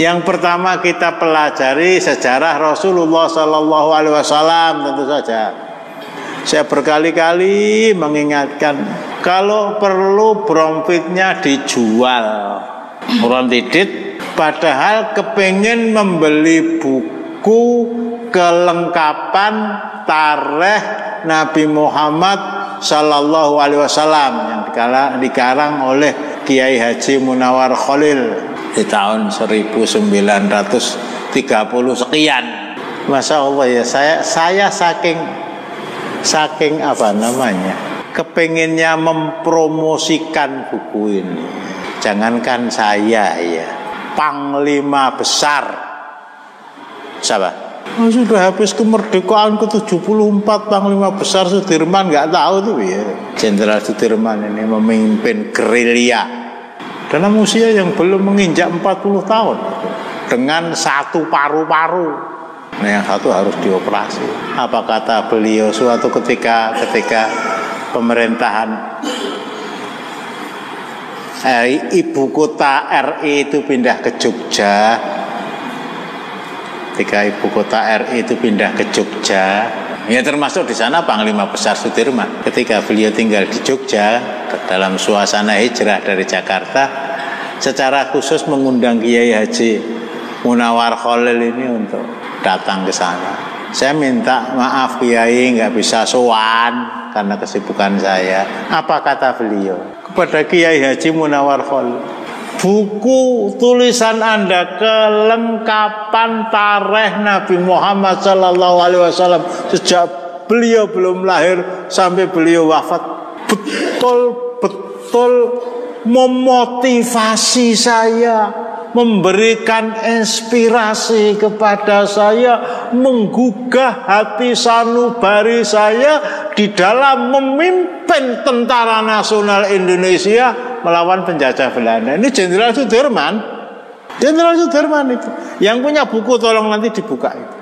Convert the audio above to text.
Yang pertama kita pelajari sejarah Rasulullah Sallallahu Alaihi Wasallam tentu saja. Saya berkali-kali mengingatkan kalau perlu bromfitnya dijual orang padahal kepengen membeli buku kelengkapan tareh Nabi Muhammad Sallallahu Alaihi Wasallam yang dikarang oleh Kiai Haji Munawar Khalil di tahun 1930 sekian. Masya Allah ya saya saya saking saking apa namanya kepengennya mempromosikan buku ini. Jangankan saya ya, panglima besar. Siapa? Oh, sudah habis kemerdekaan ke-74 Panglima Besar Sudirman nggak tahu tuh ya. Jenderal Sudirman ini memimpin gerilya dalam usia yang belum menginjak 40 tahun dengan satu paru-paru. Nah, yang satu harus dioperasi. Apa kata beliau suatu ketika ketika pemerintahan eh, ibu kota RI itu pindah ke Jogja ketika ibu kota RI itu pindah ke Jogja ya termasuk di sana Panglima Besar Sudirman ketika beliau tinggal di Jogja dalam suasana hijrah dari Jakarta secara khusus mengundang Kiai Haji Munawar Khalil ini untuk datang ke sana. Saya minta maaf Kiai nggak bisa sowan karena kesibukan saya. Apa kata beliau? Kepada Kiai Haji Munawar Khalil buku tulisan Anda kelengkapan tarikh Nabi Muhammad Sallallahu Alaihi Wasallam sejak beliau belum lahir sampai beliau wafat betul betul memotivasi saya memberikan inspirasi kepada saya, menggugah hati sanubari saya di dalam memimpin tentara nasional Indonesia melawan penjajah Belanda. Ini Jenderal Sudirman. Jenderal Sudirman itu yang punya buku tolong nanti dibuka itu.